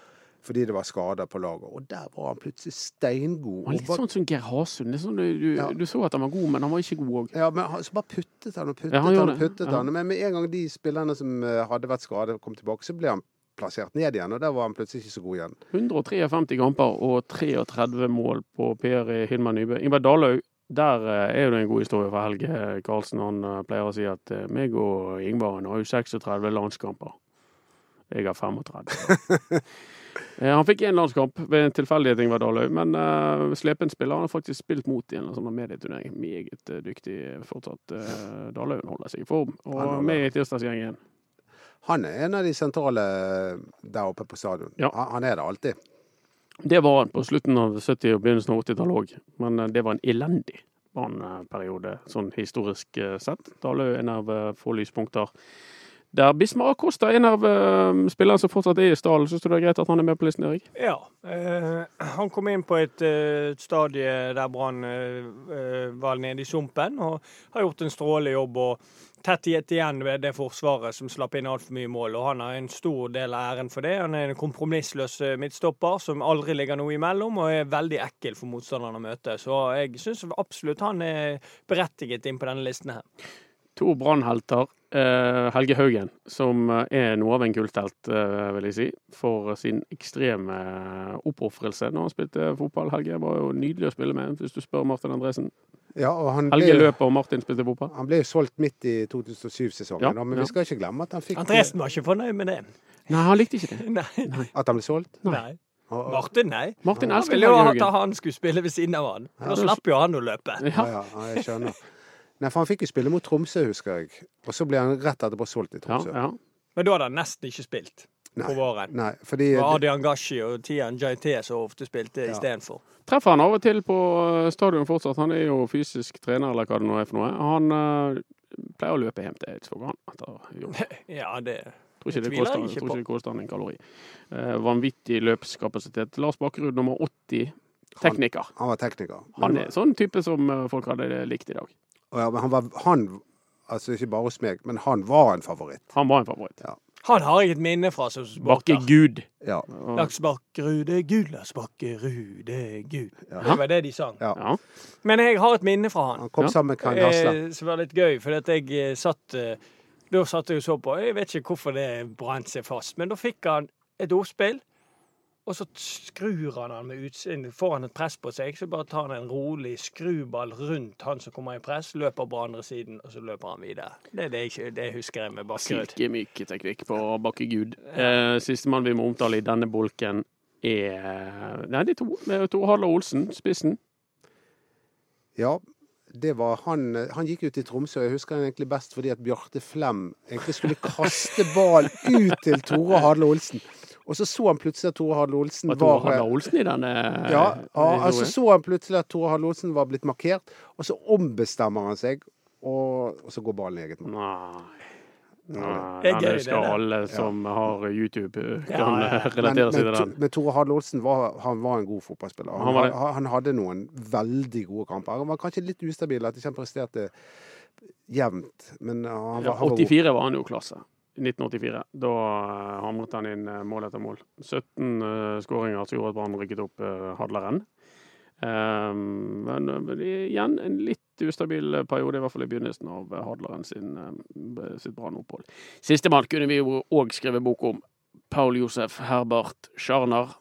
Fordi det var skader på laget. Og der var han plutselig steingod. Han var litt sånn som Geir Hasund. Er sånn du, du, Ja. du så at han var god, men han var ikke god òg. Ja, men han, så bare puttet han og puttet Ja, han han, og puttet Ja. han. Men med en gang de spillerne som eh, hadde vært skadet, kom tilbake, så ble han plassert ned igjen. Og der var han plutselig ikke så god igjen. 153 kamper og 33 mål på Per Hilmar Nybø. Ingvar Dalhaug, der eh, er det en god historie for Helge Karlsen. Han eh, pleier å si at meg og Ingvar har jo 36 landskamper. Jeg har 35. Eh, Han fikk én landskamp ved en tilfeldighet, Ingvar Dalhaug, men uh, slepen spiller han har faktisk spilt mot i en sånn medieturnering. Meget eh, dyktig fortsatt. Uh, Dalhaug holder seg i form, og med i tirsdagsgjengen. Han er en av de sentrale eh, der oppe på stadion. Ja. Han, er det alltid. Det var han på slutten av 70- og begynnelsen av 80-tallet òg, men eh, det var en elendig Brann-periode sånn historisk eh, sett. Dalhaug er en av eh, få lyspunkter. Der Bismar Acosta en av uh, spillerne som fortsatt er i stallen. Syns du det er greit at han er med på listen, Erik? Ja. Uh, han kom inn på et uh, stadie der Brann eh, var nede i sumpen, og har gjort en strålende jobb. og Tett igjen ved det forsvaret som slapp inn altfor mye mål. og Han har en stor del av æren for det. Han er en kompromissløs midtstopper som aldri ligger noe imellom, og er veldig ekkel for motstanderen å møte. Så jeg syns absolutt han er berettiget inn på denne listen her. To brannhelter. Eh, Helge Haugen, som eh, er noe av en kulthelt, eh, vil jeg si, for sin ekstreme oppofrelse når han spilte fotball. Helge var jo nydelig å spille med, hvis du spør Martin Andresen. Ja, og han Helge ble, løper, og Martin spilte fotball. han ble jo solgt midt i 2007-sesongen, Ja, men ja. vi skal ikke glemme at han fikk Andresen var ikke fornøyd med det. Nei, han likte ikke det. Nei. At han ble solgt. nei. nei. Martin, nei. Martin Han ville jo at han skulle spille ved siden av han. Ja. Da slapp jo han å løpe. ja, Ja, ja, ja, jeg skjønner. Nei, for han fikk jo spille mot Tromsø, husker jeg. Og så ble han rett etterpå solgt i Tromsø. ja. Men da hadde han nesten ikke spilt Nei. på våren. Nei, fordi Det var Adian Gashi og Tian JT som ofte spilte Ja. istedenfor. Treffer han av og til på eh, stadion fortsatt. Han er jo fysisk trener, eller hva det nå er for noe. Han eh, pleier å løpe hjem til Eidsvåg, han, etter jobb. Ja, det Tror ikke det koster, ikke tror ikke det koster han en kalori. Eh, vanvittig løpskapasitet. Lars Bakkerud nummer 80. Tekniker. han var tekniker. Han er sånn type som eh, folk hadde likt i dag. Ja, men han var han, altså ikke bare hos meg, men han var en favoritt. Han var en favoritt. Han har jeg et minne fra som supporter. Bakkegud. Ja. Og- Laks Bakkerud er gud, Lars Bakkerud er gud. Ja. Det var det de sang. Ja. Ja. Men jeg har et minne fra han. Han kom Ja. sammen med Kan Hasle. Eh, som var litt gøy, for at jeg eh, satt eh, Da satt jeg og så på. Jeg vet ikke hvorfor det brant seg fast, men da fikk han et ordspill. Og så skrur han han med utsiden, får han et press på seg, så bare tar han en rolig skruball rundt han som kommer i press, løper på andre siden, og så løper han videre. Det er det, jeg, ikke- det husker jeg med Bakkerud. Silkemyk teknikk på Bakkegud. Eh, Sistemann vi må omtale i denne bolken er Nei, de to. Det er Tor Harle Olsen, spissen. Ja, det var han Han gikk ut i Tromsø. og Jeg husker han egentlig best fordi at Bjarte Flem egentlig skulle kaste ball ut til Tore Hadle Olsen. Og så så han plutselig at Tore Harald Olsen Var Tor var Hadler Olsen i denne Ja, ja og, altså så han plutselig at Tore Hadle Olsen var blitt markert, og så ombestemmer han seg, og, og så går ballen i eget mål. Nei. Det er gøy, det skal alle som har YouTube, eh, kan ja, ja. Relatere seg til den. men Tore Hadle Olsen var, han var en god fotballspiller. Han, Han var han, hadde noen veldig gode kamper. Han var kanskje litt ustabil, at ikke han presterte jevnt. Men han var, Ja, han var god. 84 var han jo klasse. I 1984. Da eh, hamret han inn eh, mål etter mål. 17 uh, skåringer som gjorde at Brann rykket opp Hadleren. Um, men eh, igjen en litt ustabil periode, i hvert fall i begynnelsen av eh, Hadleren sin, eh, sitt Brann-opphold. Sistemann kunne vi jo òg skrevet bok om. Paul Josef Herbert Scharner.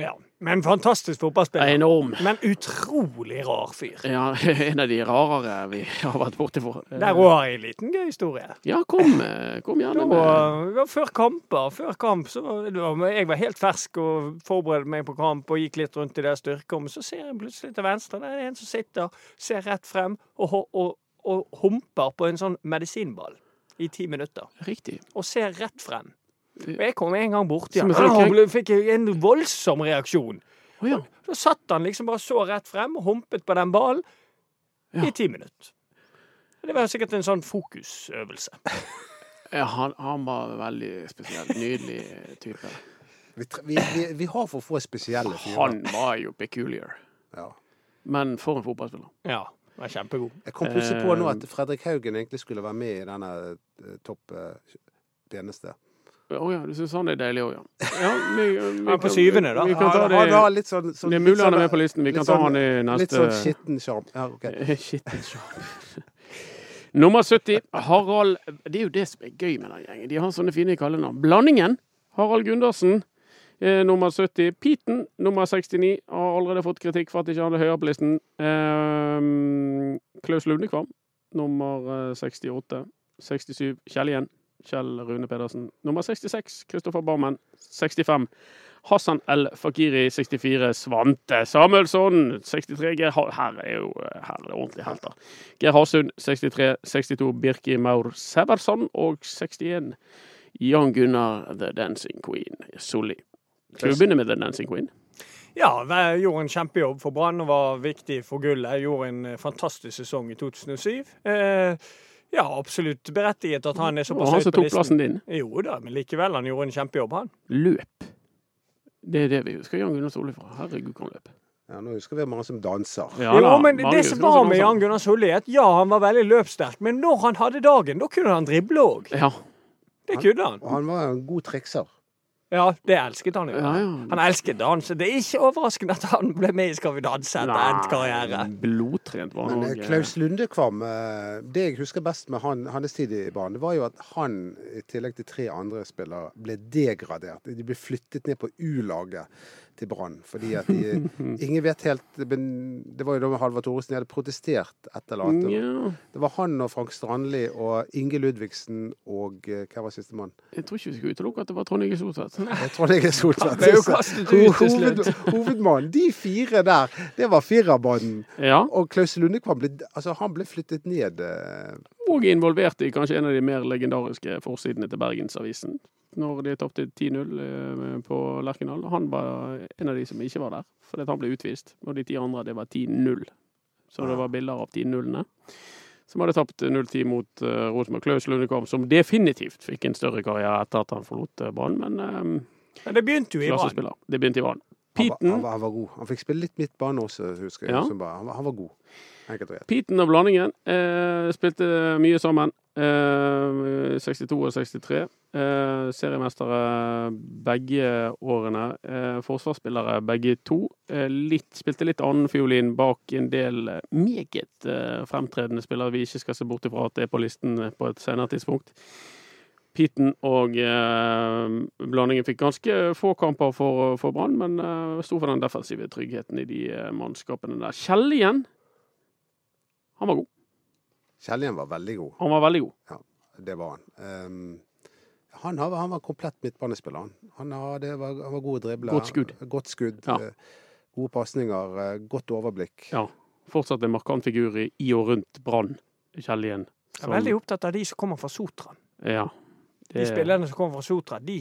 Ja. Men fantastisk fotballspiller. Enorm. Men utrolig rar fyr. Ja, en av de rarere vi har vært borti for. Der òg har jeg en liten gøy historie. Ja, kom, eh, kom gjerne med. før kamper. Før kamp så var, Jeg var helt fersk og forberedte meg på kamp og gikk litt rundt i det styrkerommet. Så ser jeg plutselig til venstre der er en som sitter, ser rett frem og, og, og humper på en sånn medisinball i ti minutter. Riktig. Og ser rett frem. Og jeg kom en gang han. en sånn ble- fikk en voldsom reaksjon. Oh, ja. Så satt han liksom bare så rett frem humpet på den ballen Ja. i ti minutter. Det var sikkert en sånn fokusøvelse. ja han, han var veldig spesiell. Nydelig type. Vi, vi, vi, vi har for få spesielle fyrer. Han var jo peculiar. Ja. Men for en fotballspiller. Ja, var kjempegod. Jeg kom plutselig på nå Eh. at Fredrik Haugen egentlig skulle være med i denne eh, topp eh, tjeneste. Å ja, du syns han er deilig òg, ja. ja vi, vi på syvende, da. Vi kan ta det, ja, litt sånn, sånn det er mulig han er sånn- med på listen. Vi kan ta sånn- han i neste Litt sånn skitten sjarm. Ja, ok. Skitten sjarm. Nummer 70, Harald Det er jo det som er gøy med den gjengen. De har sånne fine kallenavn. Blandingen. Harald Gundersen. Eh, nummer 70. Piten, nummer 69, har allerede fått kritikk for at ikke han er høyere på listen. Eh, Klaus Lundekvam, nummer eh, 68. 67, Kjell igjen. Kjell Rune Pedersen. Nummer 66, Kristoffer Barmen. 65, Hassan El Fakiri. 64, Svante Samuelsson. 63, Geir Her er jo her er det ordentlig helter. Geir Hasund 63, 62 Birki Maur Severson. og 61 Jan Gunnar The Dancing Queen Solli. Skal vi begynne med The Dancing Queen? Ja, jeg gjorde en kjempejobb for Brann og var viktig for gullet. Jeg gjorde en eh, fantastisk sesong i 2007. Eh, ja, absolutt berettiget at han er såpass han høyt som på tok listen. plassen din, Jo da, men likevel, han gjorde en kjempejobb, han. løp. Det er det vi husker Jan Gunnar Solli fra. Herregud, kan løpe. Ja, nå husker vi mange som danser. Ja, jo, men mange det som var med. Jan Gunnar Solli, at ja, han var veldig løpssterk, men når han hadde dagen, da kunne han drible òg. Ja. Det kunne han. Og han var en god trikser. Ja, det elsket han jo. ja, ja. Han elsket dans. Det er ikke overraskende at han ble med i Skal vi danse etter endt karriere. Blodtrent var han Men eh. Klaus Lundekvam, eh, det jeg husker best med han, hans tid i banen, var jo at han, i tillegg til tre andre spillere, ble degradert. De ble flyttet ned på U-laget til Brann. Fordi at de Ingen vet helt det var jo da Halvard Thoresen de hadde protestert et eller annet. Ja, Det var han og Frank Strandli og Inge Ludvigsen og eh, Hva var sistemann? jeg tror ikke vi skal utelukke at det var Trond Inge Soltvedt. Trond er Soltvedt. Hoved, hovedmannen. De fire der, det var firerbanden. Ja, Og Klaus Lundekvam ble, altså, han ble flyttet ned. eh, og involvert i kanskje en av de mer legendariske forsidene til Bergensavisen. Når de tapte 10-0 eh, på Lerkendal. Han var en av de som ikke var der, fordi han ble utvist. Og de ti andre, det var 10-0. Så det var bilder av 10-0-ene. Som hadde tapt 0-10 mot uh, Rosenborg. Klaus Lundekvam, som definitivt fikk en større karriere etter at han forlot uh, banen, men um, Men det begynte jo i Brann. Det begynte i Brann. Han, var- han, var- han var god. Han fikk spille litt midtbane også, husker jeg. Ja. bare- Han, var- han var god. Piten og blandingen eh, spilte mye sammen. Eh, 62 og 63. Uh, seriemestere begge årene. Uh, forsvarsspillere begge to. Eh, litt, spilte litt annen fiolin bak en del eh, meget eh, fremtredende spillere vi ikke skal se bort ifra at det er på listen eh, på et senere tidspunkt. Piten og eh, blandingen fikk ganske få kamper for, for Brann, men eh, sto for den defensive tryggheten i de eh, mannskapene der. Kjell igjen, han var god. Kjellien var veldig god. Han var veldig god. Ja, Det var han. Um, han, har, han var komplett midtbanespiller. Han, han, hadde, var, han var god å drible. Godt skudd. Godt skudd. Ja. eh, Gode pasninger. eh, Godt overblikk. Ja. Fortsatt en markant figur i, i og rundt Brann, Kjellien. Jeg er veldig opptatt av de som kommer fra Sotra. Ja. De spillerne som kommer fra Sotra, de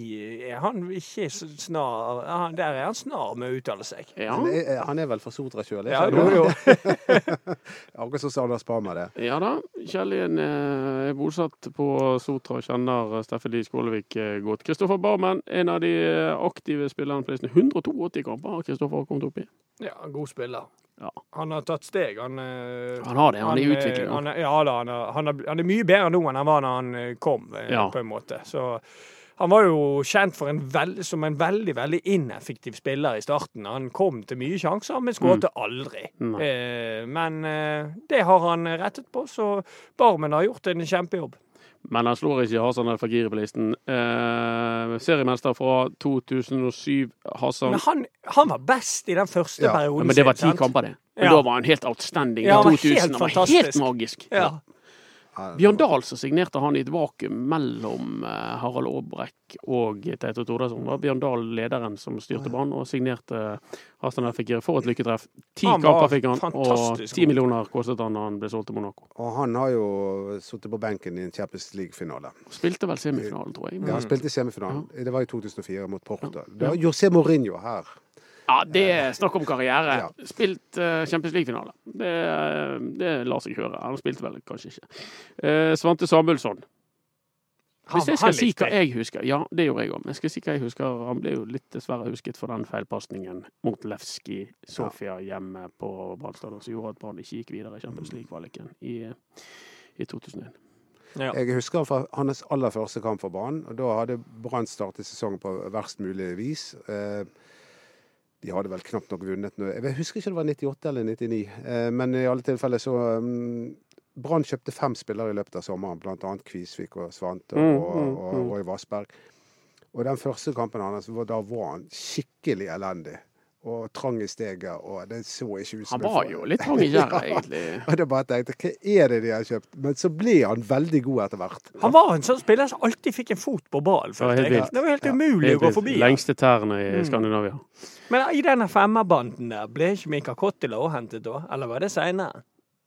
er han ikke snar han- Der er han snar med å uttale seg. Ja. Han, er, han er vel fra Sotra sjøl? Ja, jo, jo. Akkurat som Anders Parma, det. ja da. Kjellien eh, er bosatt på Sotra og kjenner Steffen Lie Skålevik eh, godt. Kristoffer Barmen, en av de eh, aktive spillerne på listen. 182 kamper har Kristoffer kommet opp i. Ja, god spiller. Ja. Han har tatt steg. Han, eh, Han har det, han er i eh, utvikling. Han ja da, han er, han, er, han er mye bedre nå enn han var da han eh, kom, eh, Ja. på en måte. Så han var jo kjent en veld, som en veldig veldig ineffektiv spiller i starten. Han kom til mye sjanser, men skåret aldri. Mm. Eh, men eh, det har han rettet på, så Barmen har gjort en kjempejobb. Men han slår ikke Hassan El Fakiri på listen. Eh, seriemester fra 2007, Hassan Men han, han var best i den første Ja, ja, perioden Men det var ti kamper, det. Men Ja. da var han helt outstanding. Ja, han var I 2000 helt han var helt magisk. Ja. Ja, Bjørn Dahl så signerte han i et vakuum mellom eh, Harald Aabrekk og Teito Tordasson. Var Bjørn Dahl lederen som styrte banen og signerte Hassan El for et lykketreff. Ti kamper fikk han, og ti millioner kostet han da han ble solgt til Monaco. Og han har jo sittet på benken i en Champions League-finale. Spilte vel semifinalen, tror jeg. Ja, Mm. han spilte semifinalen. semifinalen. Det var i 2004 mot Porto. Det var José Mourinho her. Ja, det er snakk om karriere. Ja. Spilt uh, Champions League-finale. Det, det lar seg høre. Han spilte vel kanskje ikke. Uh, Svante Samuelsson. Han- Hvis jeg skal si hva jeg husker Ja, det gjorde jeg òg. Men jeg skal si hva jeg husker. Han ble jo litt dessverre husket for den feilpasningen mot Levski Sofia hjemme på Brann som gjorde at Brann ikke gikk videre i Champions League-kvaliken i, i 2001. Ja. Jeg husker fra hans aller første kamp for Brann. Da hadde Brann startet sesongen på verst mulig vis. Eh, De hadde vel knapt nok vunnet noe. Jeg husker ikke om det var 98 eller 99, eh, men i alle tilfeller så um, Brann kjøpte fem spillere i løpet av sommeren, bl.a. Kvisvik og Svante og, Mm, mm, og, mm. Roy Vassberg. Og den første kampen hans, var- da var han skikkelig elendig. Og trang i steget, og det så ikke ut som Han var jo litt trang i gjerdet, egentlig. Og det bare tenkte, hva er det de har kjøpt? Men så ble han veldig god etter hvert. Han var en sånn spiller som alltid fikk en fot på ballen. Følte jeg. Det var helt Ja. umulig å gå forbi. Lengste tærne i Mm. Skandinavia. Men i denne femmerbanden der, ble ikke Mika Kottila også hentet da? Eller var det seinere?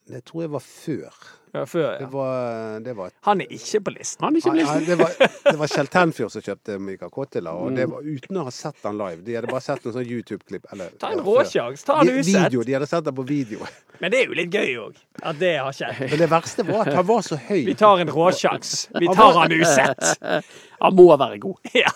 Det tror jeg var før. Ja, før, Det var, det var Han er ikke på listen. Han er ikke på listen. det var, det var Kjell Tenfjord som kjøpte Mika Kottila, og Mm. det var uten å ha sett han live. De hadde bare sett noen sånn YouTube-klipp. Ta en ja, råsjanse. Ta en usett. Video, de hadde sett det på video. Men det er jo litt gøy òg, at det har skjedd. Men det verste var at han var så høy. Vi tar en råsjanse. Vi tar han usett. Han må være god. Ja.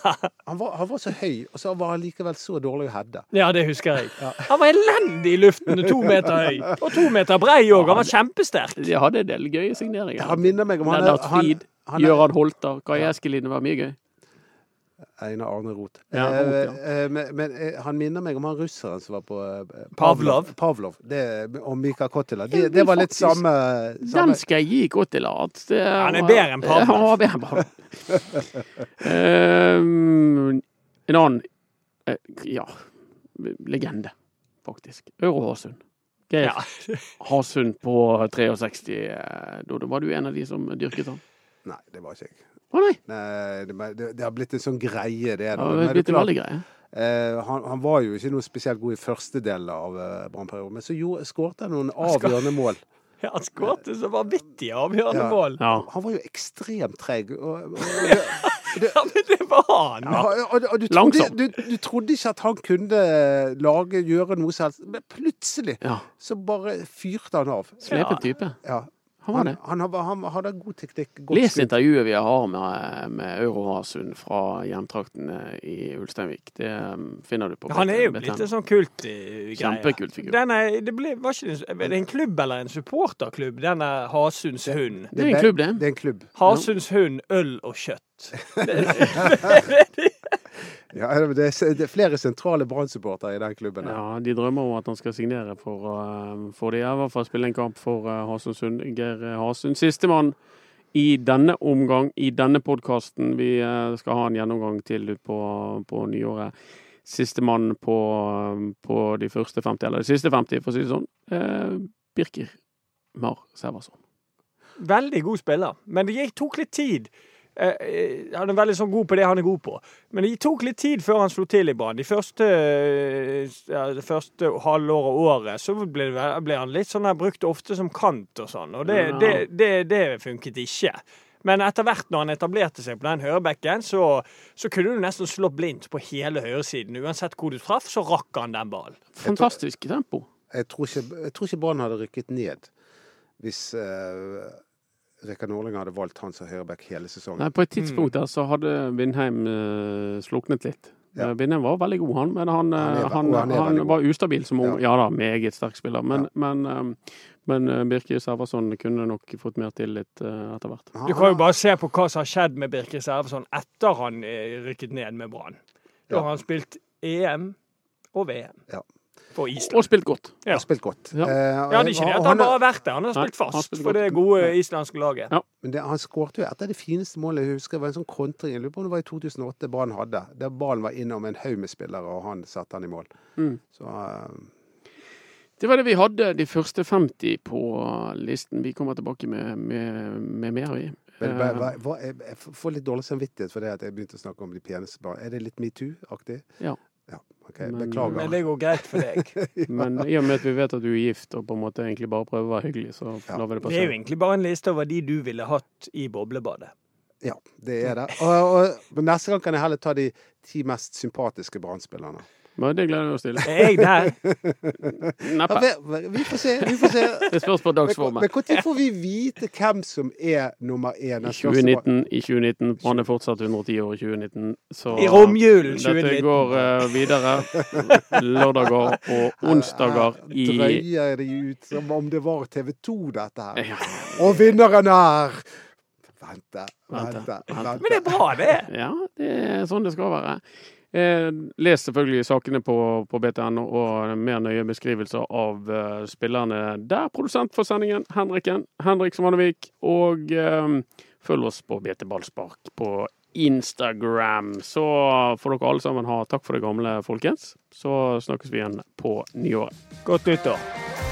Han var, han var så høy, og så var han likevel så dårlig å heade. ja, det husker jeg. Han var elendig i luften to meter høy. Og to meter brei òg. Han var kjempesterk. De hadde en del gøye signeringer. Han minner meg om han, Lennart Fried, Gøran Holter, Kai Eskelin. Det var mye gøy. Einar Arne Roth. Ja, Eh, Roth, eh, men, men eh, han minner meg om han russeren som var på eh, Pavlov. Pavlov. Det, og Mika Kottila. Det, det var litt Faktisk. samme, Den skal jeg gi det Han er bedre enn Pavlov. Han var bedre enn Pavlov. Ehm, en annen eh, ja, legende, faktisk. Øre Håsund. Geir Ja. Hasund på 63. eh, Da da var du en av de som dyrket han. Nei, det var ikke jeg. Å nei! Nei, det, det, det har blitt en sånn greie, det. Det da. har det blitt en veldig greie. eh, han, han var jo ikke noe spesielt god i første del av uh, Brannperioden, men så skårte han noen avgjørende mål. Ja, Han skåret så vanvittig avgjørende Ja. mål. Ja. Han var jo ekstremt treg. Og, og, og, det, Ja, men det var han! Ja, og, og du, trodde, du, du trodde ikke at han kunne lage, gjøre noe som helst, men plutselig ja. så bare fyrte han av. Slepen type. Ja. Han var Han, det. han, har- han hadde god teknikk. Godt Les intervjuet vi har med, med Euro Hasund fra hjemtraktene i Ulsteinvik. Det um, finner du på Han er jo blitt en sånn kult-greie. Kjempekult figur. Denne, det ble, var ikke er det en klubb eller en supporterklubb, denne Hasunds hund? Det er en klubb, det. Det er en klubb. Hasunds hund, øl og kjøtt. det, det, er, det er flere sentrale Brann-supportere i den klubben. Ja, De drømmer om at han skal signere for, uh, for de, i hvert fall spille en kamp for uh, Hasund. Geir Hasund. Sistemann i denne omgang, i denne podkasten. Vi skal ha en gjennomgang til på, på nyåret. Sistemann på, på de første 50, eller de siste 50, for å si det sånn. Birker Mar Seversson. Veldig god spiller, men det gikk, tok litt tid. Eh, eh, han er veldig sånn god på det han er god på. Men det tok litt tid før han slo til i banen. De første, eh, ja, det første halvåret og året så ble, ble han litt sånn her, brukt ofte som kant og sånn, og det, Ja. det, det, det funket ikke. Men etter hvert når han etablerte seg på den høyrebekken, så, så kunne du nesten slå blindt på hele høyresiden. Uansett hvor du traff, så rakk han den ballen. Fantastisk tempo. Jeg tror ikke, jeg tror ikke Brann hadde rykket ned hvis uh, Rikard Norling hadde valgt han som høyreback hele sesongen. Nei, på et tidspunkt der så hadde Vindheim uh, sluknet litt. Ja. Eh, Vindheim var veldig god, han, men han, Han er- eh, han, han er han, var ustabil som ung. Ja. Ja, da, meget sterk spiller. Men, men, eh, men Birke Servason kunne nok fått mer tillit eh, etter hvert. Du kan jo bare se på hva som har skjedd med Birke Serveson etter han rykket ned med Brann. Da Ja. har han spilt EM og VM. For Island. Og spilt godt. Ja. Har spilt godt. Ja. Eh, Ja, det er ikke det at han bare har vært der, han har Nei, spilt har fast spilt for det gode islandske laget. Ja. Men det, han skårte jo et av de fineste målene jeg husker. Det var en sånn kontring. Jeg lurer på om det var i 2008 Brann hadde. Der ballen var innom en haug med spillere, og han satte han i mål. Mm. Så eh, Det var det vi hadde de første 50 på listen. Vi kommer tilbake med, med, med mer, vi. men, Eh, hva, hva, hva, jeg, jeg får litt dårlig samvittighet for det at jeg begynte å snakke om de peneste barna. Er det litt metoo-aktig? Ja. Ja. OK, Men- beklager. Men det går greit for deg. Men i og med at vi vet at du er gift og på en måte egentlig bare prøver å være hyggelig, så Ja. lar vi det Det er jo egentlig bare en liste over de du ville hatt i boblebadet. Ja, det er det. Og, og, og neste gang kan jeg heller ta de ti mest sympatiske Brann-spillerne. Men det gleder vi oss til. Er jeg der? Ja, Neppe. vi, vi får se. Vi får se. Det spørs på dagsformen. Men når får vi vite hvem som er nummer én? I neste år? Så bare- 2019, i 2019. Brann er fortsatt 110 år i 2019. Så I romjulen dette går uh, videre. Lørdager og onsdager i drøyer de ut som om det var TV 2, dette her. Ja, Og vinneren er vente, vente. vente. Men det er bra, det. ja, det er sånn det skal være. Eh, les selvfølgelig sakene på, på BTN og mer nøye beskrivelser av uh, spillerne der. Produsent for sendingen, Henriken. Henrik Svanevik. Og eh, følg oss på BT Ballspark på Instagram. Så får dere alle sammen ha takk for det gamle, folkens. Så snakkes vi igjen på nyåret. Godt nyttår.